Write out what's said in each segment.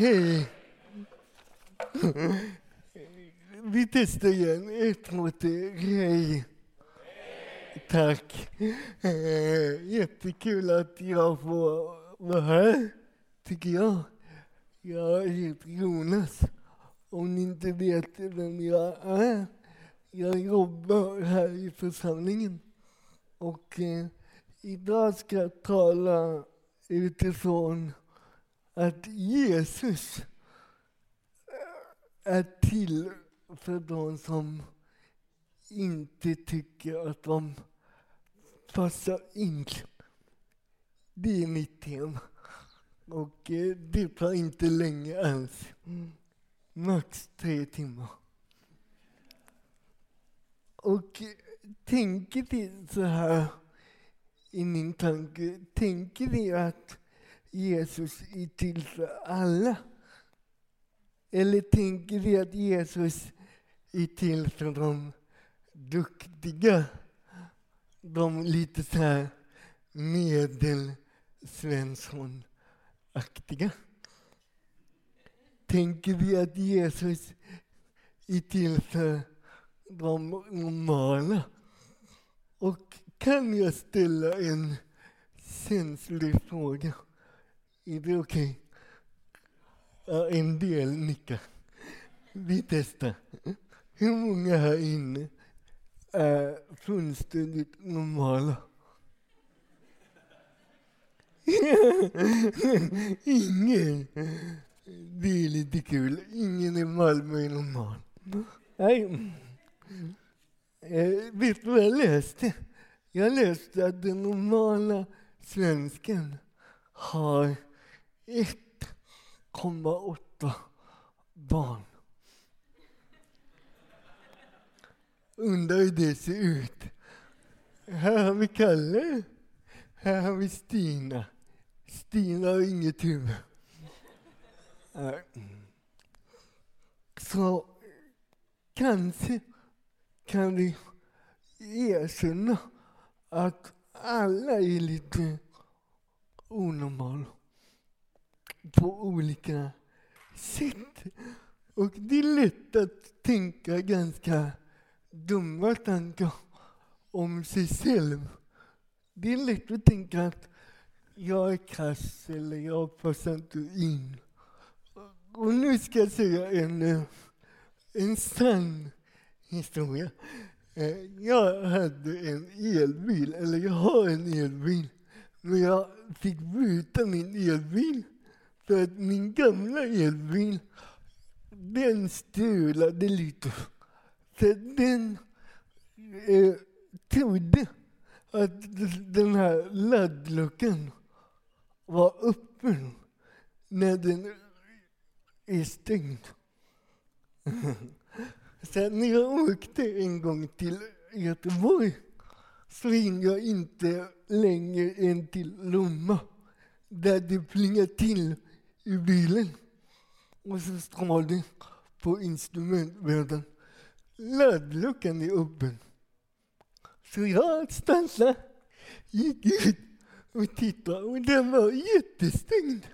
Hej. Vi testar igen. Ett, två, tre. Hej. Tack. Eh, jättekul att jag får vara här, tycker jag. Jag heter Jonas. Om ni inte vet vem jag är. Jag jobbar här i församlingen. Och eh, idag ska jag tala utifrån att Jesus eh, är till för de som inte tycker att de passar in. Det är mitt tema. Och eh, det tar inte länge alls. Max tre timmar. Och eh, tänker ni så här i min tanke, tänker ni att Jesus är till för alla? Eller tänker vi att Jesus är till för de duktiga? De lite så här medelsvenssonaktiga? Tänker vi att Jesus är till för de normala? Och kan jag ställa en känslig fråga? Är det okej? Okay? Ja, en del nickar. Vi testar. Hur många här inne är fullständigt normala? Ingen. Det är lite kul. Ingen i Malmö är normal. Nej. Eh, vet du vad jag läste? Jag läste att den normala svensken har 1,8 barn. Undrar hur det ser ut. Här har vi Kalle. Här har vi Stina. Stina har inget huvud. Äh, så kanske kan vi erkänna att alla är lite onormala på olika sätt. Och det är lätt att tänka ganska dumma tankar om sig själv. Det är lätt att tänka att jag är kass eller jag passar inte in. Och nu ska jag säga en, eh, en sann historia. Eh, jag hade en elbil, eller jag har en elbil. Men jag fick byta min elbil för att min gamla elbil, den strulade lite. Så den eh, trodde att den här laddluckan var öppen när den är stängd. Sen när jag åkte en gång till Göteborg så ringde jag inte längre än till Lomma där det plingade till i bilen. Och så står det på instrumentbrädan laddluckan är öppen. Så jag stannade, gick ut och tittade och den var jättestängd.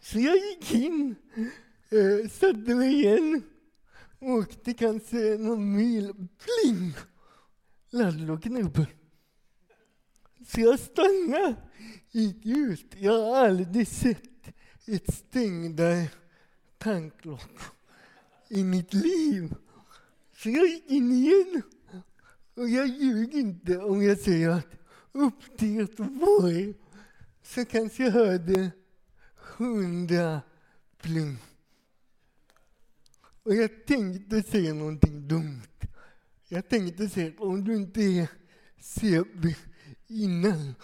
Så jag gick in, eh, satte mig igen, åkte kanske någon mil, pling! Laddluckan är öppen. Så jag stannade, gick ut. Jag har aldrig sett ett stängda tanklock i mitt liv. Så jag gick in igen. Och jag ljuger inte om jag säger att upp till Göteborg så kanske jag hörde hundra pling. Och jag tänkte säga någonting dumt. Jag tänkte säga att om du inte är CB innan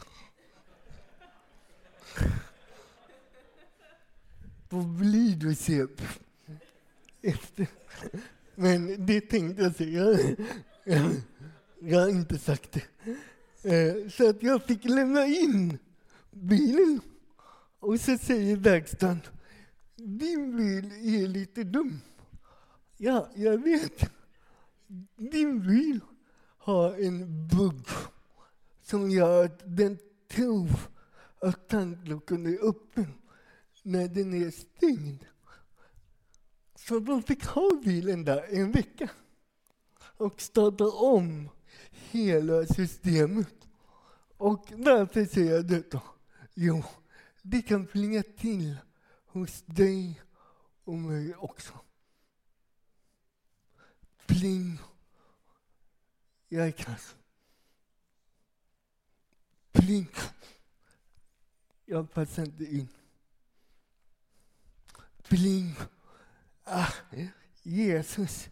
vad blir du CB efter. Men det tänkte jag säga. Jag har inte sagt det. Eh, så att jag fick lämna in bilen. Och så säger verkstaden, din bil är lite dum. Ja, jag vet. Din bil har en bugg som gör att den tror att tankluckan är öppen när den är stängd. Så de fick ha bilen där en vecka och starta om hela systemet. Och varför säger jag detta? Jo, det kan plinga till hos dig och mig också. Pling. Jag är kass. Pling. Jag passar inte in. Pling. Ah, Jesus,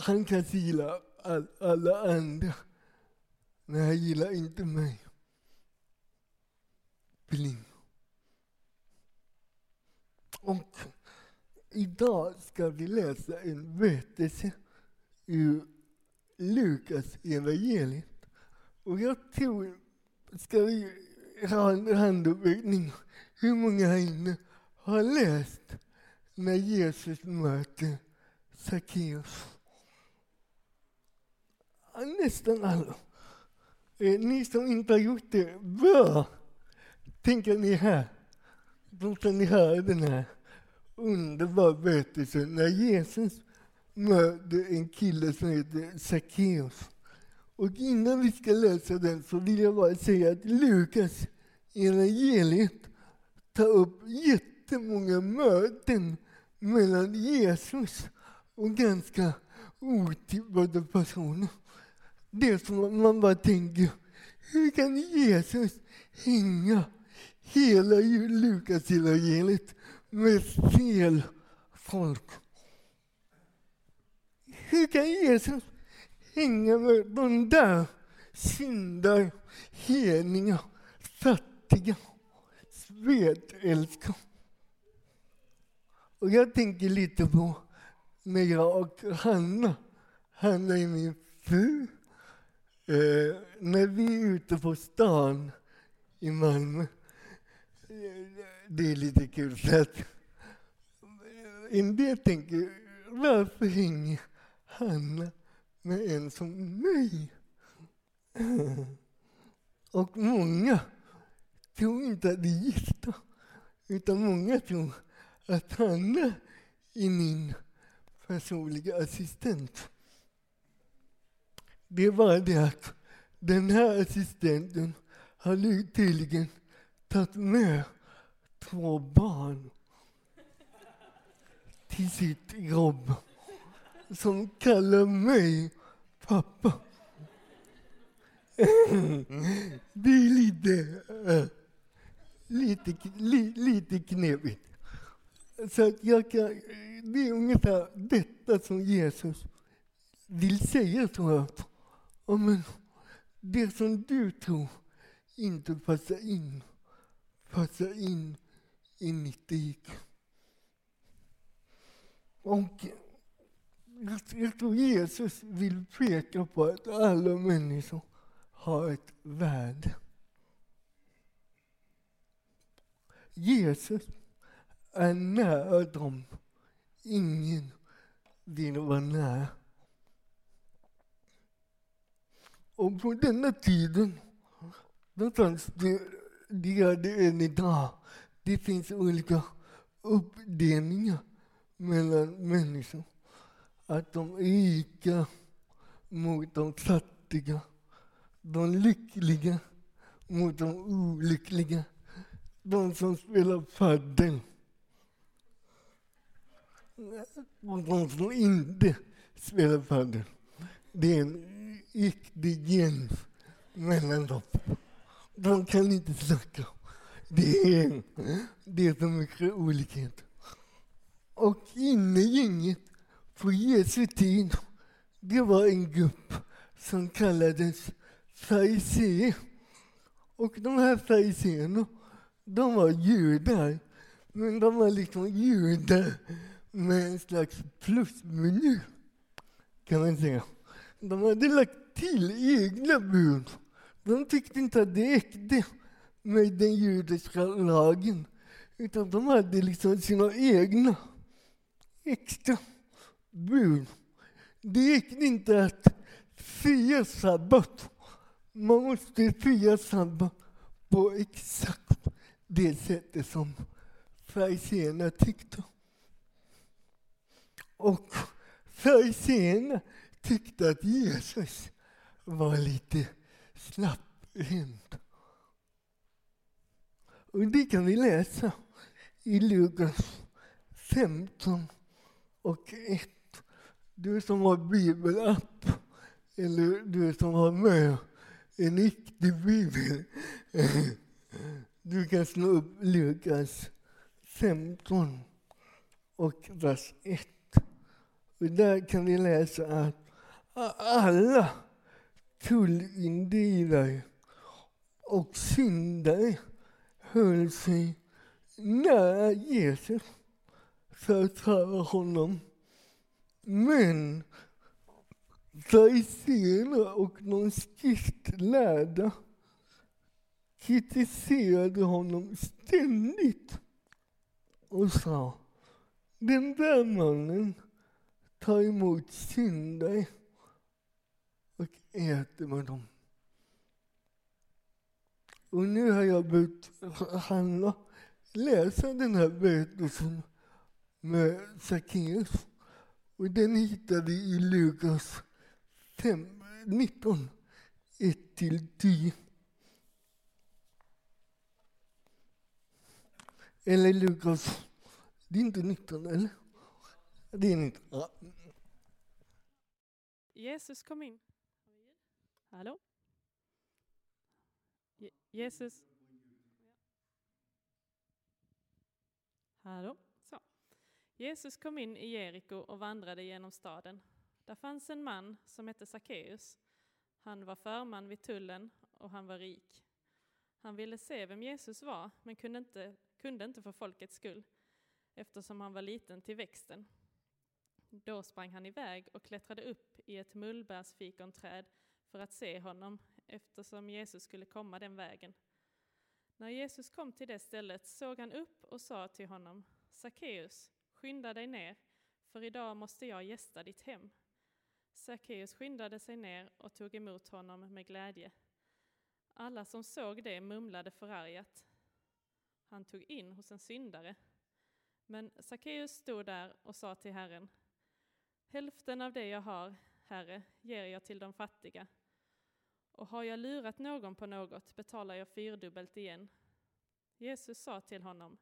han kanske gillar all, alla andra, men han gillar inte mig. Pling. Och idag ska vi läsa en berättelse ur Lukas evangeliet. Och jag tror, ska vi ha en handuppräckning, hur många här inne har läst när Jesus möter Sackeus? Nästan alla. Eh, ni som inte har gjort det, bra! Tänk att ni är här. Då kan ni höra den här underbara berättelsen när Jesus möter en kille som heter Sackeus. Och innan vi ska läsa den så vill jag bara säga att Lukas evangeliet tar upp jättemånga möten mellan Jesus och ganska otippade personer. Det som man bara tänker, hur kan Jesus hänga hela Lukas evangeliet med fel folk? Hur kan Jesus hänga med de där syndar, heliga, fattiga, svedälskare? Och jag tänker lite på när jag och Hanna, Hanna är min fru, eh, när vi är ute på stan i Malmö. Det är lite kul för att en del tänker, varför hänger Hanna med en som mig? Och många tror inte att vi är gifta, utan många tror att Hanna är min personliga assistent. Det är bara det att den här assistenten har tydligen tagit med två barn till sitt jobb som kallar mig pappa. Det är lite, eh, lite, lite knepigt. Så att jag kan, det är ungefär detta som Jesus vill säga, tror jag. men det som du tror inte passar in, passar in i mitt rike. Och jag tror Jesus vill peka på att alla människor har ett värde. Jesus är nära dem ingen vill vara nära. Och på denna tiden, då fanns det, det är det än idag, det finns olika uppdelningar mellan människor. Att de rika mot de fattiga, de lyckliga mot de olyckliga, de som spelar padel och de som inte spelar padel. Det är en riktig gräns mellan dem. De kan inte snacka. Det är, det är så mycket olikhet. Och inne i gänget på Jesu tid, det var en grupp som kallades fariséer. Och de här fariséerna, de var judar. Men de var liksom judar med en slags plusmeny, kan man säga. De hade lagt till egna bud. De tyckte inte att det räckte med den judiska lagen, utan de hade liksom sina egna extra bud. Det gick inte att fira sabbat. Man måste fira sabbat på exakt det sättet som fariséerna tyckte. Och farisén tyckte att Jesus var lite slapphänt. Och det kan vi läsa i Lukas 15 och 1. Du som har bibelapp, eller du som har med en riktig bibel. Du kan slå upp Lukas 15 och vers 1. Och där kan vi läsa att alla tullindrivare och syndare höll sig nära Jesus för att höra honom. Men fariséerna och de skriftlärda kritiserade honom ständigt och sa den där mannen tar emot synder och äter med dem. Och nu har jag bett Hanna läsa den här berättelsen med Sackeus. Och den hittade vi i Lukas 5, 19, 1-10. Eller Lukas, det är inte 19 eller? Din... Ja. Jesus kom in. Hallå? Je Jesus. Hallå? Så. Jesus kom in i Jeriko och vandrade genom staden. Där fanns en man som hette Sackeus. Han var förman vid tullen och han var rik. Han ville se vem Jesus var, men kunde inte, kunde inte för folkets skull, eftersom han var liten till växten. Då sprang han iväg och klättrade upp i ett mullbärsfikonträd för att se honom, eftersom Jesus skulle komma den vägen. När Jesus kom till det stället såg han upp och sa till honom, Sackeus, skynda dig ner, för idag måste jag gästa ditt hem. Sackeus skyndade sig ner och tog emot honom med glädje. Alla som såg det mumlade förargat. Han tog in hos en syndare. Men Sackeus stod där och sa till Herren, Hälften av det jag har, Herre, ger jag till de fattiga. Och har jag lurat någon på något betalar jag fyrdubbelt igen. Jesus sa till honom,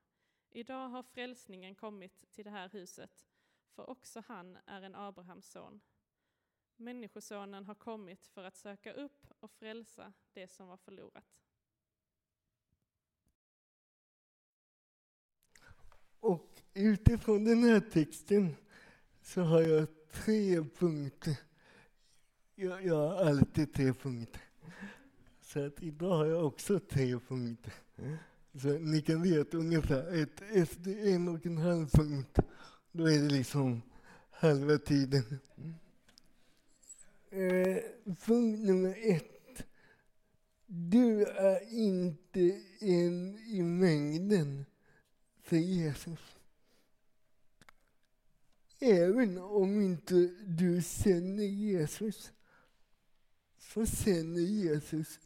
Idag har frälsningen kommit till det här huset, för också han är en Abrahams son. Människosonen har kommit för att söka upp och frälsa det som var förlorat. Och utifrån den här texten så har jag tre punkter. Jag, jag har alltid tre punkter. Så att idag har jag också tre punkter. Så ni kan veta ungefär ett, efter en och en halv punkt, då är det liksom halva tiden. Eh, punkt nummer ett. Du är inte en i mängden för Jesus. Även om inte du känner Jesus, så känner Jesus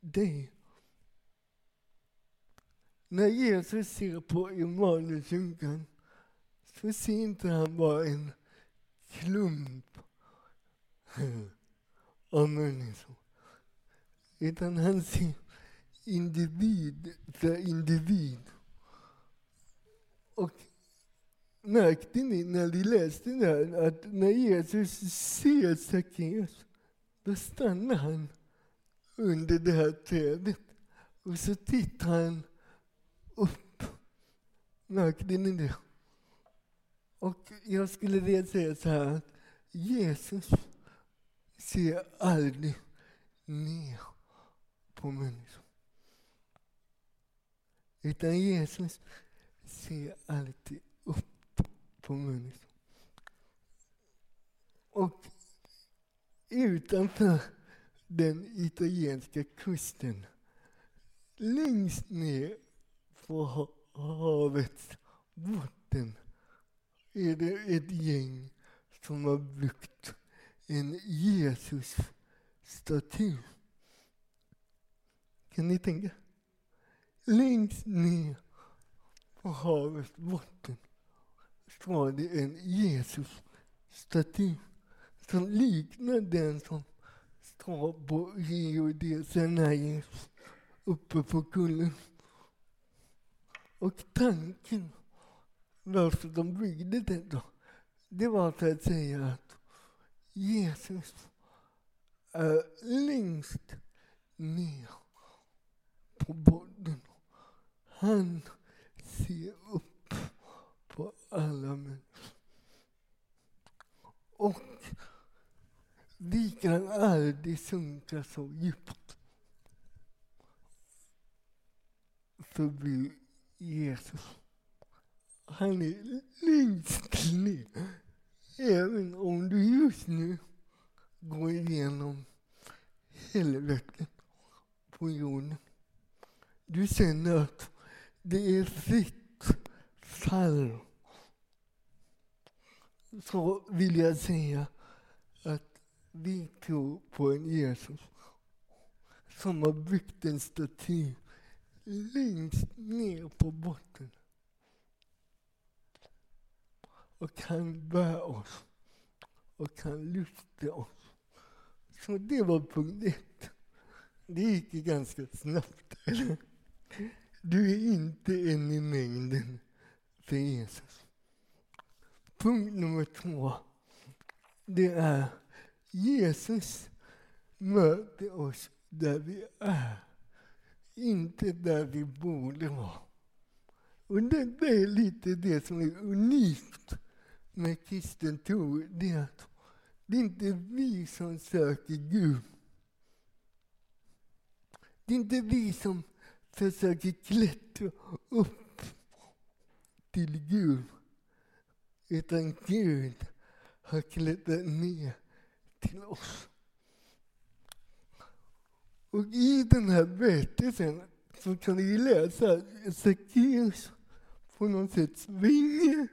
dig. När Jesus ser på Immanuelskyrkan så ser inte han bara en klump av människor. Utan han ser individ för individ. Och märkte ni när vi läste det här att när Jesus ser Sackeus, då stannar han under det här trädet och så tittar han upp. Märkte ni det? Och jag skulle vilja säga så här att Jesus ser aldrig ner på människor. Utan Jesus ser alltid upp. Liksom. Och utanför den italienska kusten, längst ner på havets botten, är det ett gäng som har byggt en Jesus-staty. Kan ni tänka? Längst ner på havets botten var det en Jesusstaty som liknar den som står på Rio de Janeiro uppe på kullen. Och tanken varför de byggde den då, det var för att säga att Jesus är längst ner på botten. Han ser upp på alla människor. Och vi kan aldrig sjunka så djupt förbi Jesus. Han är längst ner. Även om du just nu går igenom helvetet på jorden. Du känner att det är fritt fall. Så vill jag säga att vi tror på en Jesus som har byggt en staty längst ner på botten. Och kan bära oss och kan lyfta oss. Så det var punkt ett. Det gick ganska snabbt, eller? Du är inte en i mängden efter ah, Jesus. Punkt nummer två, det är Jesus möter oss där vi är, ah, inte där vi borde vara. Och det, det är lite det som är unikt med kristen tro. Det är att det är inte vi som söker Gud. Det är inte vi som försöker klättra upp till Gud. Utan Gud har klättrat ner till oss. Och i den här berättelsen så kan vi läsa att Sackeus på något sätt springer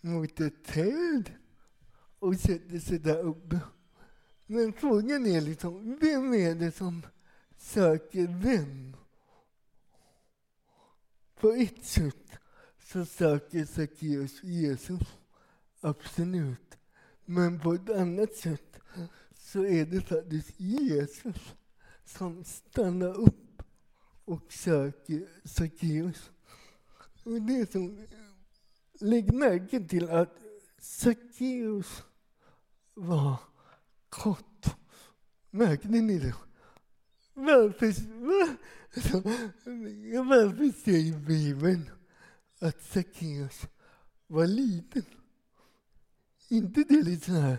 mot ett träd och sätter sig där uppe. Men frågan är liksom, vem är det som söker vem? På ett sätt så söker Sackeus Jesus, absolut. Men på ett annat sätt så är det faktiskt Jesus som stannar upp och söker Sackeus. Och det som, lägg märke till att Sackeus var kort. Märkte ni det? Varför, var, varför säger Bibeln att Sackeus var liten? inte det lite så här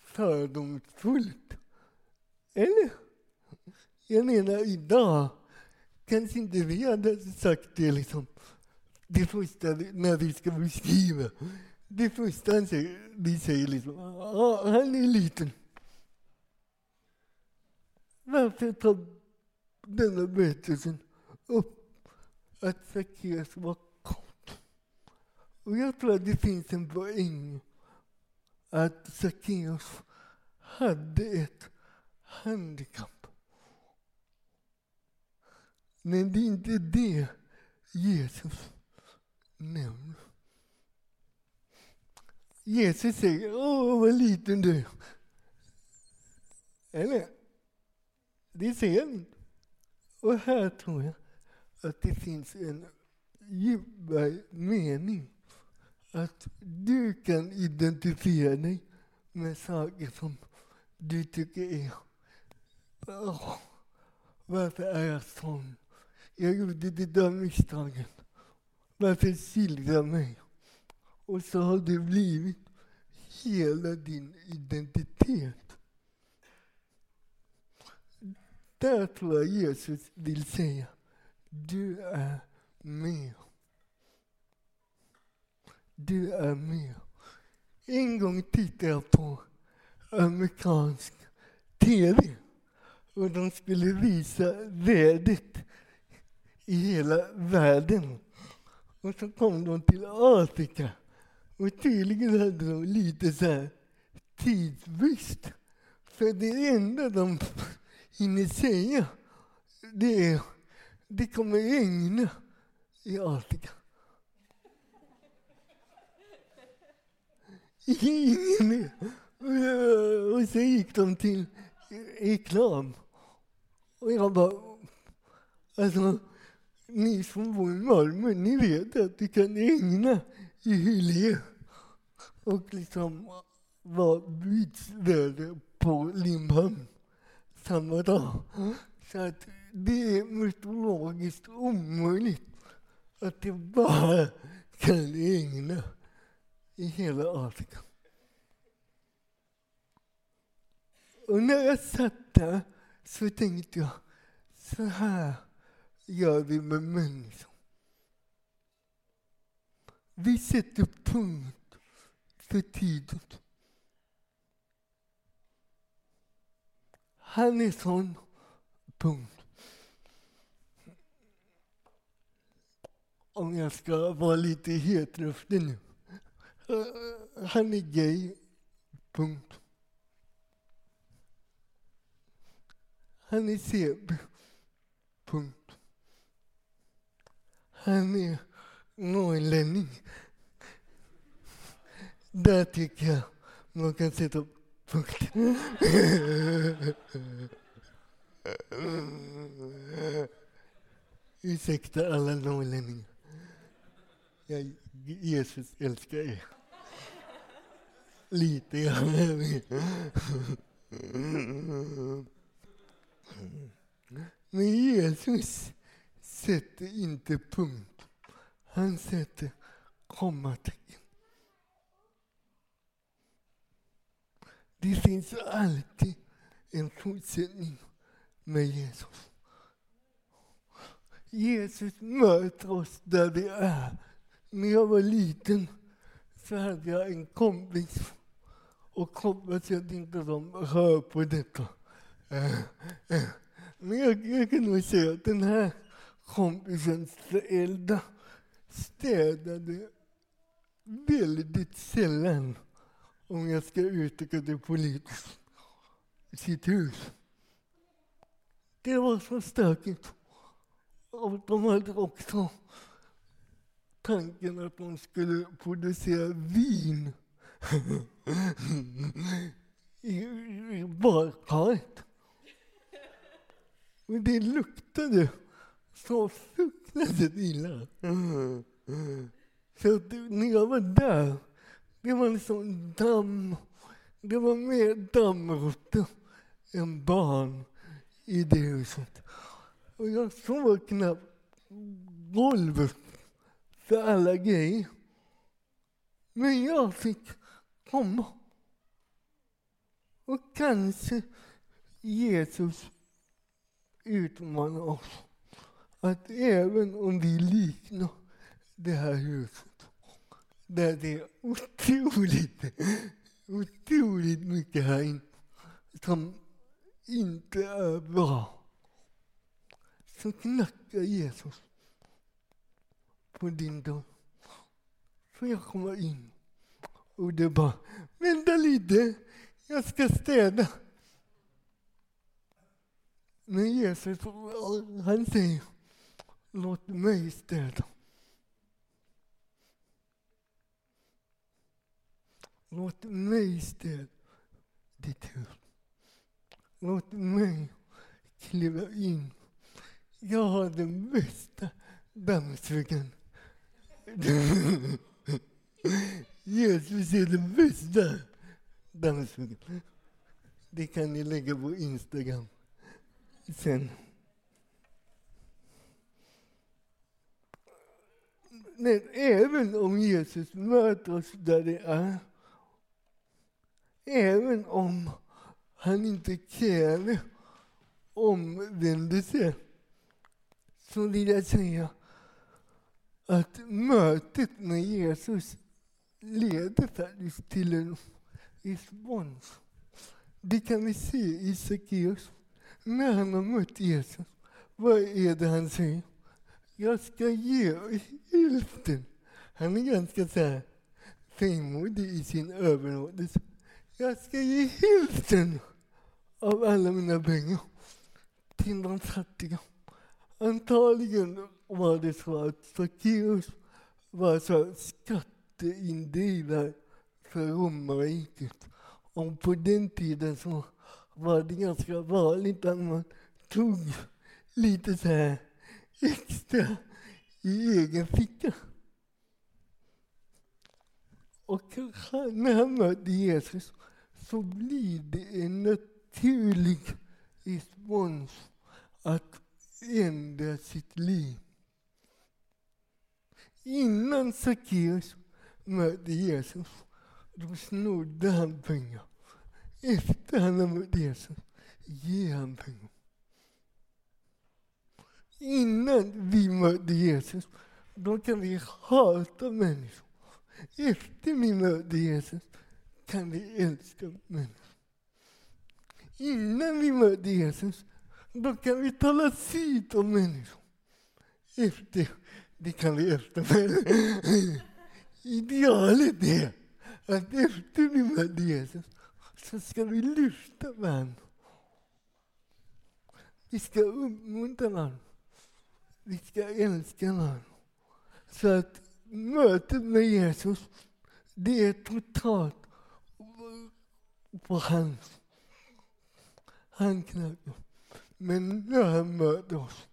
fördomsfullt? Eller? Jag menar, idag kanske inte vi hade sagt det liksom. Det första när vi ska beskriva. Det första han säger, vi säger liksom, ah, han är liten. Varför tar denna berättelsen upp att Sackeus var? Och jag tror att det finns en poäng att Sackeus hade ett handikapp. Men det är inte det Jesus nämner. Jesus säger, åh vad liten du är. Eller? Det säger han inte. Och här tror jag att det finns en djupare mening. Att du kan identifiera dig med saker som du tycker är oh, varför är jag sån? Jag gjorde det där misstaget. Varför skildrar mig? Och så har det blivit hela din identitet. Där tror jag Jesus vill säga, du är med. Du är med. En gång tittade jag på amerikansk TV och de skulle visa vädret i hela världen. Och så kom de till Afrika och tydligen hade de lite så här tidsbrist. För det enda de hinner säga det är det kommer regna i Afrika. Ingen mer. Och så gick de till reklam. Och jag bara, alltså ni som bor i Malmö, ni vet att det kan regna i Hyllie. Och liksom var bytesvärde på Limhamn samma dag. Så att det är meteorologiskt omöjligt att det bara kan regna i hela Afrika. Och när jag satt där så tänkte jag, så här gör vi med människor. Vi sätter punkt för tiden. Han är sån punkt. Om jag ska vara lite hetluftig nu. Han är gay. Punkt. Han är CB. Punkt. Han är norrlänning. Där tycker jag man kan sätta punkt. Ursäkta alla norrlänningar. Jesus älskar er. Lite grann. Men Jesus sätter inte punkt. Han sätter kommatecken. Det finns alltid en fortsättning med Jesus. Jesus möter oss där vi är. När jag var liten så hade jag en kompis och hoppas att inte de hör på detta. Eh, eh, men jag, jag kan nog säga att den här kompisens föräldrar städade väldigt sällan, om jag ska uttrycka det politiskt, sitt hus. Det var så stökigt. Och de hade också tanken att de skulle producera vin i, badkaret. Och det luktade så fruktansvärt illa. Så att när jag var där, det var liksom damm. Det var mer dammråttor än barn i det huset. Och jag såg knappt golvet för alla grejer. Men jag fick komma. Och kanske Jesus utmanar oss att även om vi liknar det här huset där det är otroligt, otroligt mycket här inne som inte är bra så knackar Jesus på din dörr. Får jag komma in? Och det bara, vänta lite, jag ska städa. Men Jesus, han säger, låt mig städa. Låt mig städa ditt hus. Låt mig kliva in. Jag har den bästa dammsugaren. Jesus är den bästa dammsugaren. Det kan ni lägga på Instagram sen. Men även om Jesus möter oss där det är, även om han inte kräver omvändelse, så vill jag säga att mötet med Jesus leder faktiskt till en respons. Det kan vi se i Sackeus. När han har mött Jesus, vad är det han säger? Jag ska ge hälften. Han är ganska så här frimodig i sin överlåtelse. Jag ska ge hälften av alla mina pengar till de fattiga. Antagligen var det så att Sackeus var så skatteindrivare för romarriket. Och på den tiden så var det ganska vanligt att man tog lite så här extra i egen ficka. Och när han möter Jesus så blir det en naturlig respons att ändra sitt liv. Innan Sackeus mötte Jesus, då snodde han pengar. Efter han har mött Jesus, ger han pengar. Innan vi mötte Jesus, då kan vi hata människor. Efter vi möter Jesus kan vi älska människor. Innan vi möter Jesus, då kan vi tala syt om människor. Efter det kan vi efter. Idealet är att efter vi möter Jesus så ska vi lyfta varandra. Vi ska uppmuntra varandra. Vi ska älska varandra. Så att mötet med Jesus, det är totalt på hans handknapp. Men när han möter oss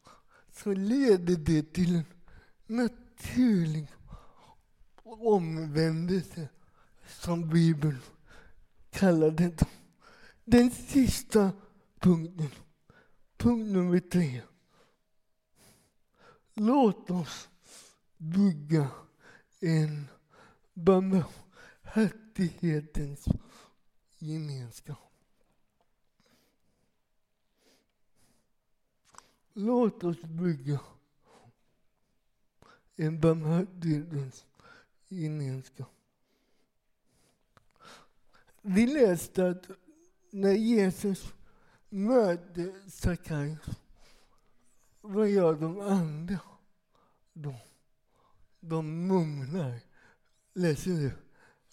så leder det till en naturlig omvändelse som Bibeln kallar det. Den sista punkten, punkt nummer tre. Låt oss bygga en barmhärtighetens gemenskap. Låt oss bygga en barmhärtighetens gemenskap. Vi läste att när Jesus möter Sackaios, vad gör de andra då? De mumlar. Läser du?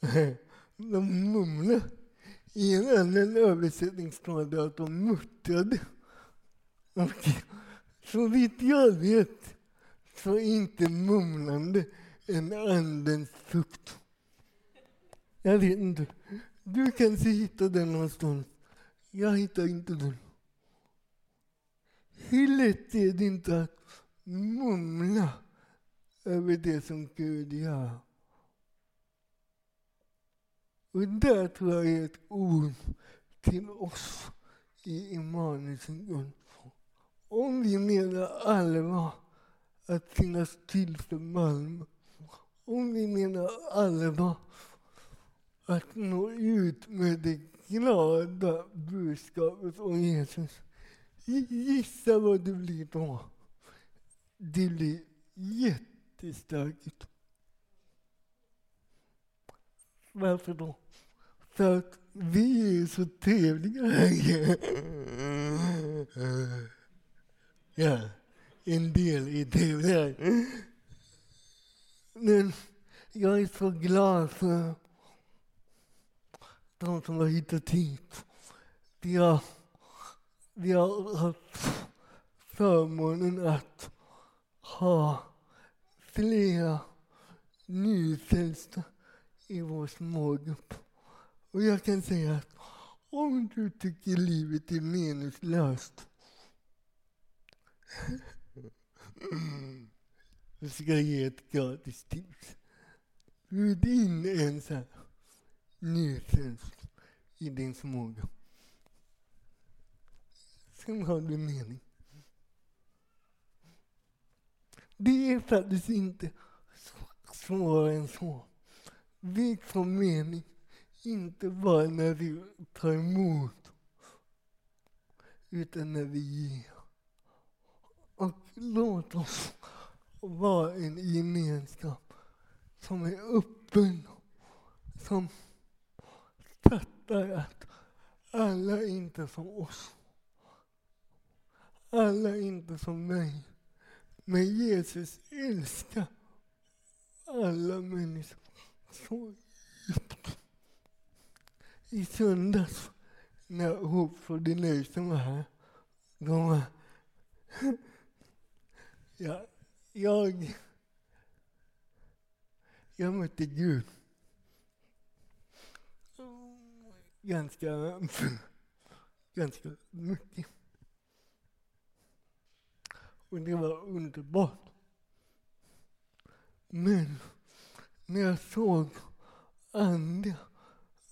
De mumlar. I en annan översättning står det att de muttrade. Och så vitt jag vet så är inte mumlande en andens frukt. Jag vet inte. Du kanske hittar den någonstans. Jag hittar inte den. Hur lätt är det inte att mumla över det som Gud gör? Och där tror jag är ett ord till oss i Immanuelsen. Om vi menar allvar att finnas till för Malmö, om vi menar allvar att nå ut med det glada budskapet om Jesus. Gissa vad det blir då? Det blir jättestökigt. Varför då? För att vi är så trevliga här. Ja, en del är trevliga. Men jag är så glad för de som har hittat hit. Vi har, vi har haft förmånen att ha flera nyfrälsta i vår smågrupp. Och jag kan säga att om du tycker livet är meningslöst Jag ska ge ett gratis tips. Bjud in en sån nyfrälst i din förmåga. Sen har du mening. Det är faktiskt inte svårare än så. Vi får mening, inte bara när vi tar emot, utan när vi ger. Och låt oss vara en gemenskap som är öppen, som fattar att alla är inte som oss. Alla är inte som mig. Men Jesus älskar alla människor så djupt. I söndags när Hope for the Nation var här, de var ja, jag, jag mötte Gud. ganska, ganska mycket. Och det var underbart. Men när jag såg andra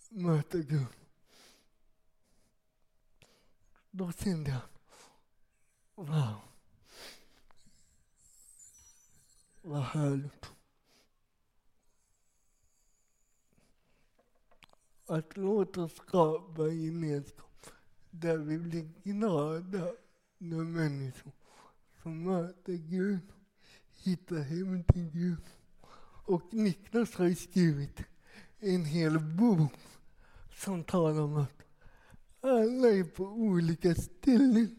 möta Gud, då kände jag, wow, vad härligt. Att låta skapa gemenskap där vi blir glada när människor som möter Gud hittar hem till Gud. Och Niklas har skrivit en hel bok som talar om att alla är på olika ställen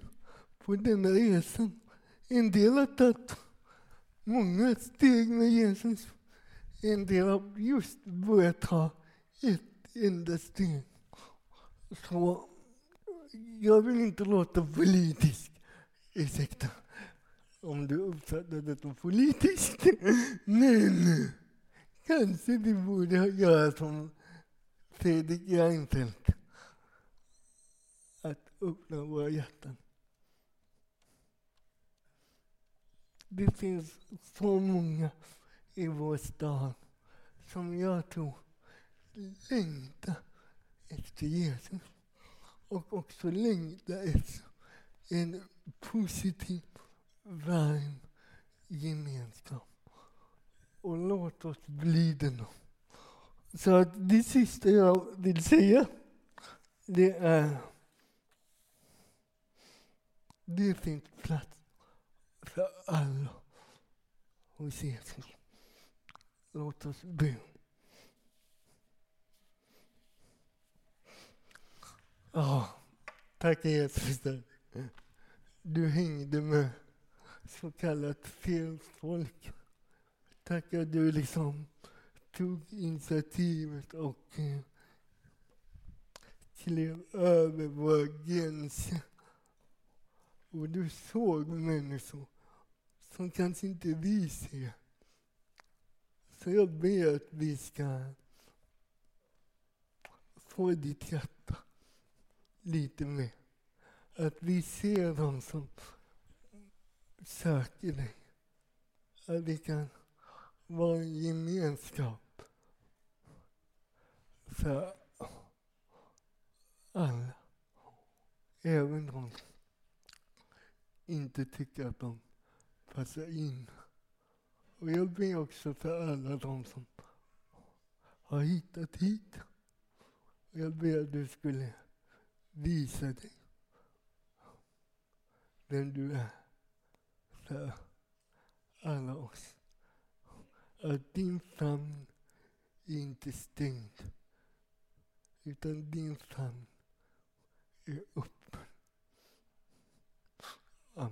på denna resan. En del har tagit många steg med Jesus. En del har just börjat ta ett enda steg. Så jag vill inte låta politisk. Ursäkta om du uppfattade det som politiskt. Men kanske det borde göra som Fredrik Reinfeldt. Att öppna våra hjärtan. Det finns så många i vår stad som jag tror längtar efter Jesus och också längtar efter en positiv, varm gemenskap. Och låt oss bli den. Så att det sista jag vill säga, det är det finns plats för alla hos Jesus. Låt oss be. Ja, tack Jesus. Du hängde med så kallat fel folk. Tack att du liksom tog initiativet och eh, klev över våra gränser. Och du såg människor som kanske inte vi ser. Så jag ber att vi ska få ditt hjärta lite mer. Att vi ser dem som söker dig. Att vi kan vara en gemenskap för alla. Även de inte tycker att de passar in. Och jag ber också för alla de som har hittat hit. Och jag ber att du skulle visa dig vem du är för alla oss. Att din famn är inte stängd, utan din famn är öppen. um,